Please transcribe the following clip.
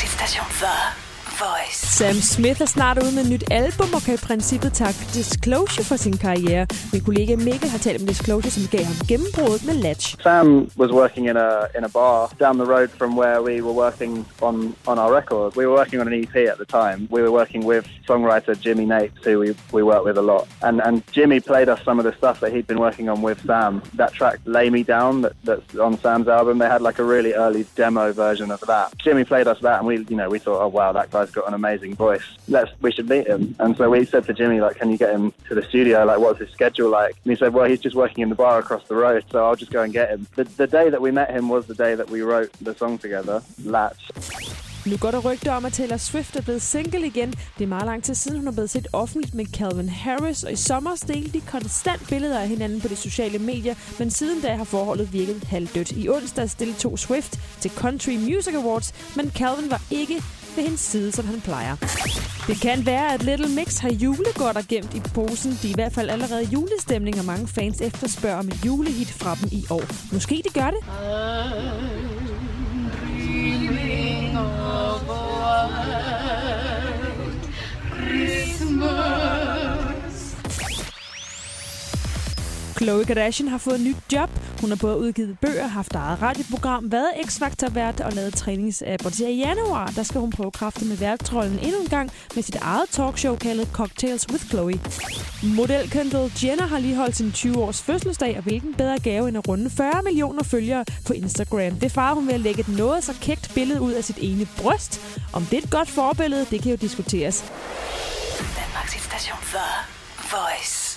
hitstation The Voice. Sam Smith er snart ude med et nyt album og kan i princippet takke Disclosure for sin karriere. Min kollega Mikkel har talt om Disclosure, som gav ham gennembruddet med Latch. Sam was working in a in a bar down the road from where we were working on on our record. We were working on an EP at the time. We were working with songwriter Jimmy Nate, who we we work with a lot. And and Jimmy played us some of the stuff that he'd been working on with Sam. That track "Lay Me Down" that, that's on Sam's album. They had like a really early demo version of that. Jimmy played us that, and we you know we thought, oh wow, that guy's got an amazing voice. Let's we should meet him. And so we said to Jimmy like, can you get him to the studio? Like, what's his schedule like? And he said, well, he's just working in the bar across the road, so I'll just go and get him. The, the day that we met him was the day that we wrote the song together, Latch. Nu går der rygter om, at Taylor Swift er blevet single igen. Det er meget lang tid siden, hun er blevet set offentligt med Calvin Harris, og i sommer delte de konstant billeder af hinanden på de sociale medier, men siden da har forholdet virket halvdødt. I onsdag stillede to Swift til Country Music Awards, men Calvin var ikke ved hendes side, som han plejer. Det kan være, at Little Mix har julegodter gemt i posen. De er i hvert fald allerede julestemning, og mange fans efterspørger om et julehit fra dem i år. Måske de gør det. Khloe Kardashian har fået et nyt job. Hun har både udgivet bøger, haft eget radioprogram, været X-Factor-vært og lavet træningsapp. Og til i januar, der skal hun prøve kræfter med værtrollen endnu en gang med sit eget talkshow kaldet Cocktails with Chloe. Model Kendall Jenner har lige holdt sin 20-års fødselsdag, og hvilken bedre gave end at runde 40 millioner følgere på Instagram. Det farer hun ved at lægge et noget så kægt billede ud af sit ene bryst. Om det er et godt forbillede, det kan jo diskuteres. Danmarks station for Voice.